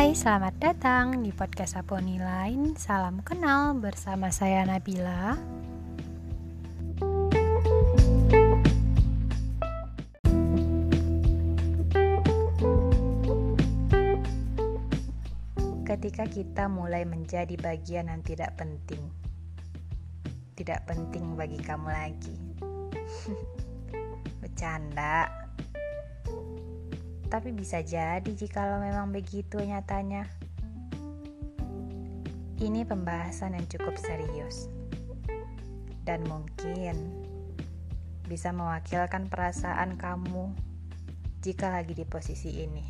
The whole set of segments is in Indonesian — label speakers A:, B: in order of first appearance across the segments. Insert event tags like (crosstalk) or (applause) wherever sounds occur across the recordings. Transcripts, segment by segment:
A: Hai, selamat datang di podcast Aponi Lain. Salam kenal bersama saya Nabila. Ketika kita mulai menjadi bagian yang tidak penting, tidak penting bagi kamu lagi. (laughs) Bercanda. Tapi bisa jadi jikalau memang begitu nyatanya. Ini pembahasan yang cukup serius. Dan mungkin bisa mewakilkan perasaan kamu jika lagi di posisi ini.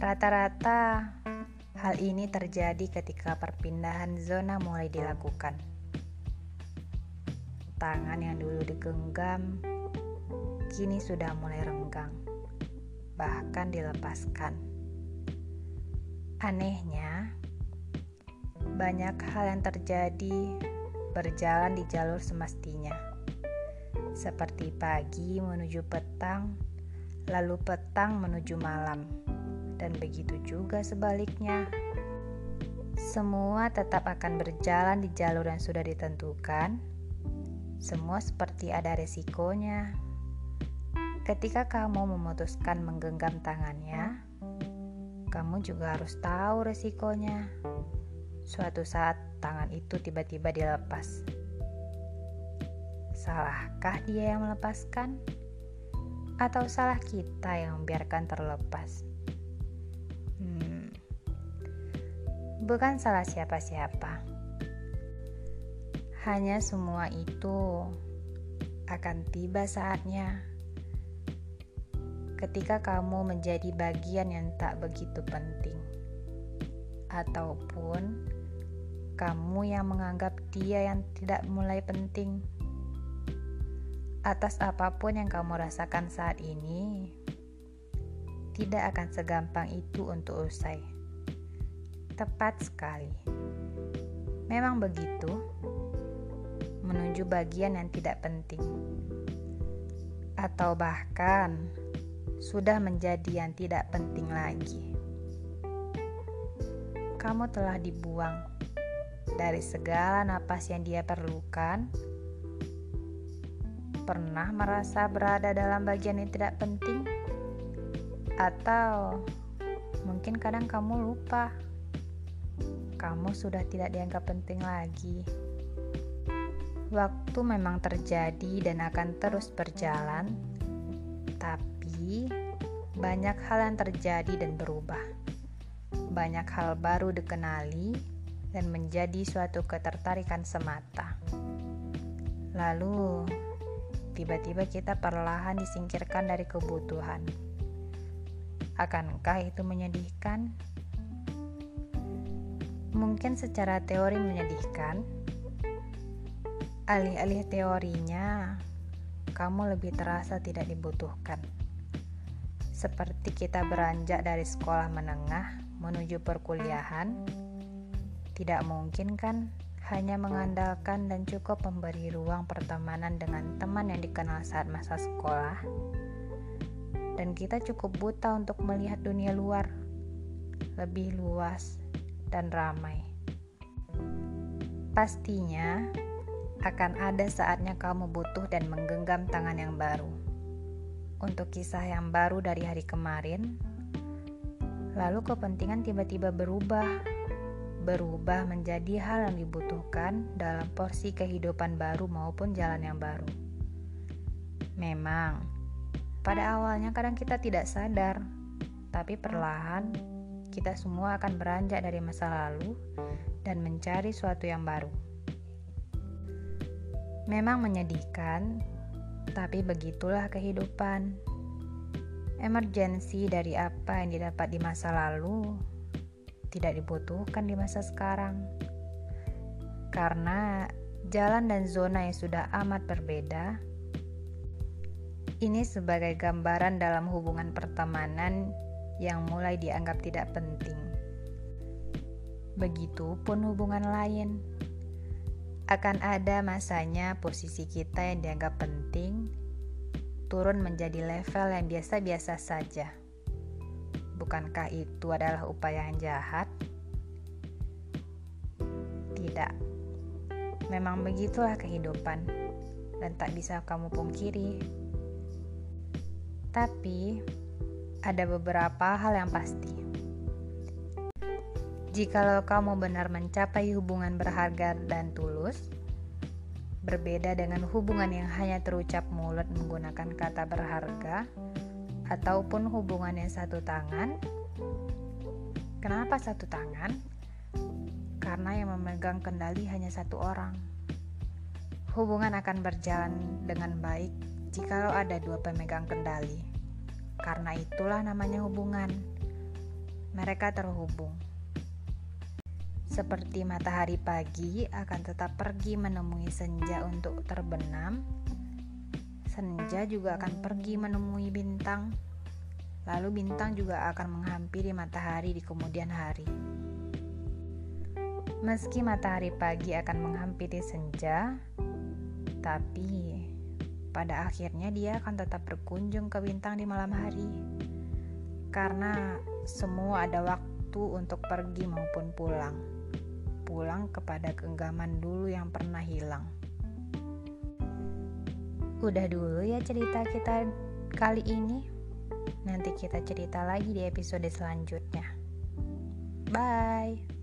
A: Rata-rata hal ini terjadi ketika perpindahan zona mulai dilakukan. Tangan yang dulu digenggam kini sudah mulai renggang bahkan dilepaskan. Anehnya, banyak hal yang terjadi berjalan di jalur semestinya, seperti pagi menuju petang, lalu petang menuju malam, dan begitu juga sebaliknya. Semua tetap akan berjalan di jalur yang sudah ditentukan. Semua seperti ada resikonya, Ketika kamu memutuskan menggenggam tangannya, kamu juga harus tahu resikonya. Suatu saat tangan itu tiba-tiba dilepas. Salahkah dia yang melepaskan? Atau salah kita yang membiarkan terlepas? Hmm, bukan salah siapa-siapa. Hanya semua itu akan tiba saatnya ketika kamu menjadi bagian yang tak begitu penting, ataupun kamu yang menganggap dia yang tidak mulai penting. Atas apa pun yang kamu rasakan saat ini, tidak akan segampang itu untuk usai. Tepat sekali, memang begitu. Menuju bagian yang tidak penting, atau bahkan sudah menjadi yang tidak penting lagi. Kamu telah dibuang dari segala napas yang dia perlukan. Pernah merasa berada dalam bagian yang tidak penting, atau mungkin kadang kamu lupa kamu sudah tidak dianggap penting lagi. Waktu memang terjadi dan akan terus berjalan, tapi banyak hal yang terjadi dan berubah. Banyak hal baru dikenali dan menjadi suatu ketertarikan semata. Lalu, tiba-tiba kita perlahan disingkirkan dari kebutuhan. Akankah itu menyedihkan? Mungkin secara teori menyedihkan. Alih-alih teorinya, kamu lebih terasa tidak dibutuhkan seperti kita beranjak dari sekolah menengah menuju perkuliahan, tidak mungkin kan hanya mengandalkan dan cukup memberi ruang pertemanan dengan teman yang dikenal saat masa sekolah. Dan kita cukup buta untuk melihat dunia luar lebih luas dan ramai. Pastinya akan ada saatnya kamu butuh dan menggenggam tangan yang baru untuk kisah yang baru dari hari kemarin, lalu kepentingan tiba-tiba berubah, berubah menjadi hal yang dibutuhkan dalam porsi kehidupan baru maupun jalan yang baru. Memang, pada awalnya kadang kita tidak sadar, tapi perlahan kita semua akan beranjak dari masa lalu dan mencari suatu yang baru. Memang menyedihkan, tapi begitulah kehidupan. Emergensi dari apa yang didapat di masa lalu tidak dibutuhkan di masa sekarang. Karena jalan dan zona yang sudah amat berbeda, ini sebagai gambaran dalam hubungan pertemanan yang mulai dianggap tidak penting. Begitupun hubungan lain akan ada masanya posisi kita yang dianggap penting turun menjadi level yang biasa-biasa saja. bukankah itu adalah upaya yang jahat? Tidak, memang begitulah kehidupan, dan tak bisa kamu pungkiri. Tapi, ada beberapa hal yang pasti. Jikalau kamu benar mencapai hubungan berharga dan tulus, berbeda dengan hubungan yang hanya terucap mulut menggunakan kata berharga, ataupun hubungannya satu tangan. Kenapa satu tangan? Karena yang memegang kendali hanya satu orang. Hubungan akan berjalan dengan baik jikalau ada dua pemegang kendali. Karena itulah namanya hubungan. Mereka terhubung. Seperti matahari pagi akan tetap pergi menemui senja untuk terbenam, senja juga akan pergi menemui bintang, lalu bintang juga akan menghampiri matahari di kemudian hari. Meski matahari pagi akan menghampiri senja, tapi pada akhirnya dia akan tetap berkunjung ke bintang di malam hari. Karena semua ada waktu untuk pergi maupun pulang. Pulang kepada genggaman dulu yang pernah hilang. Udah dulu ya cerita kita kali ini. Nanti kita cerita lagi di episode selanjutnya. Bye.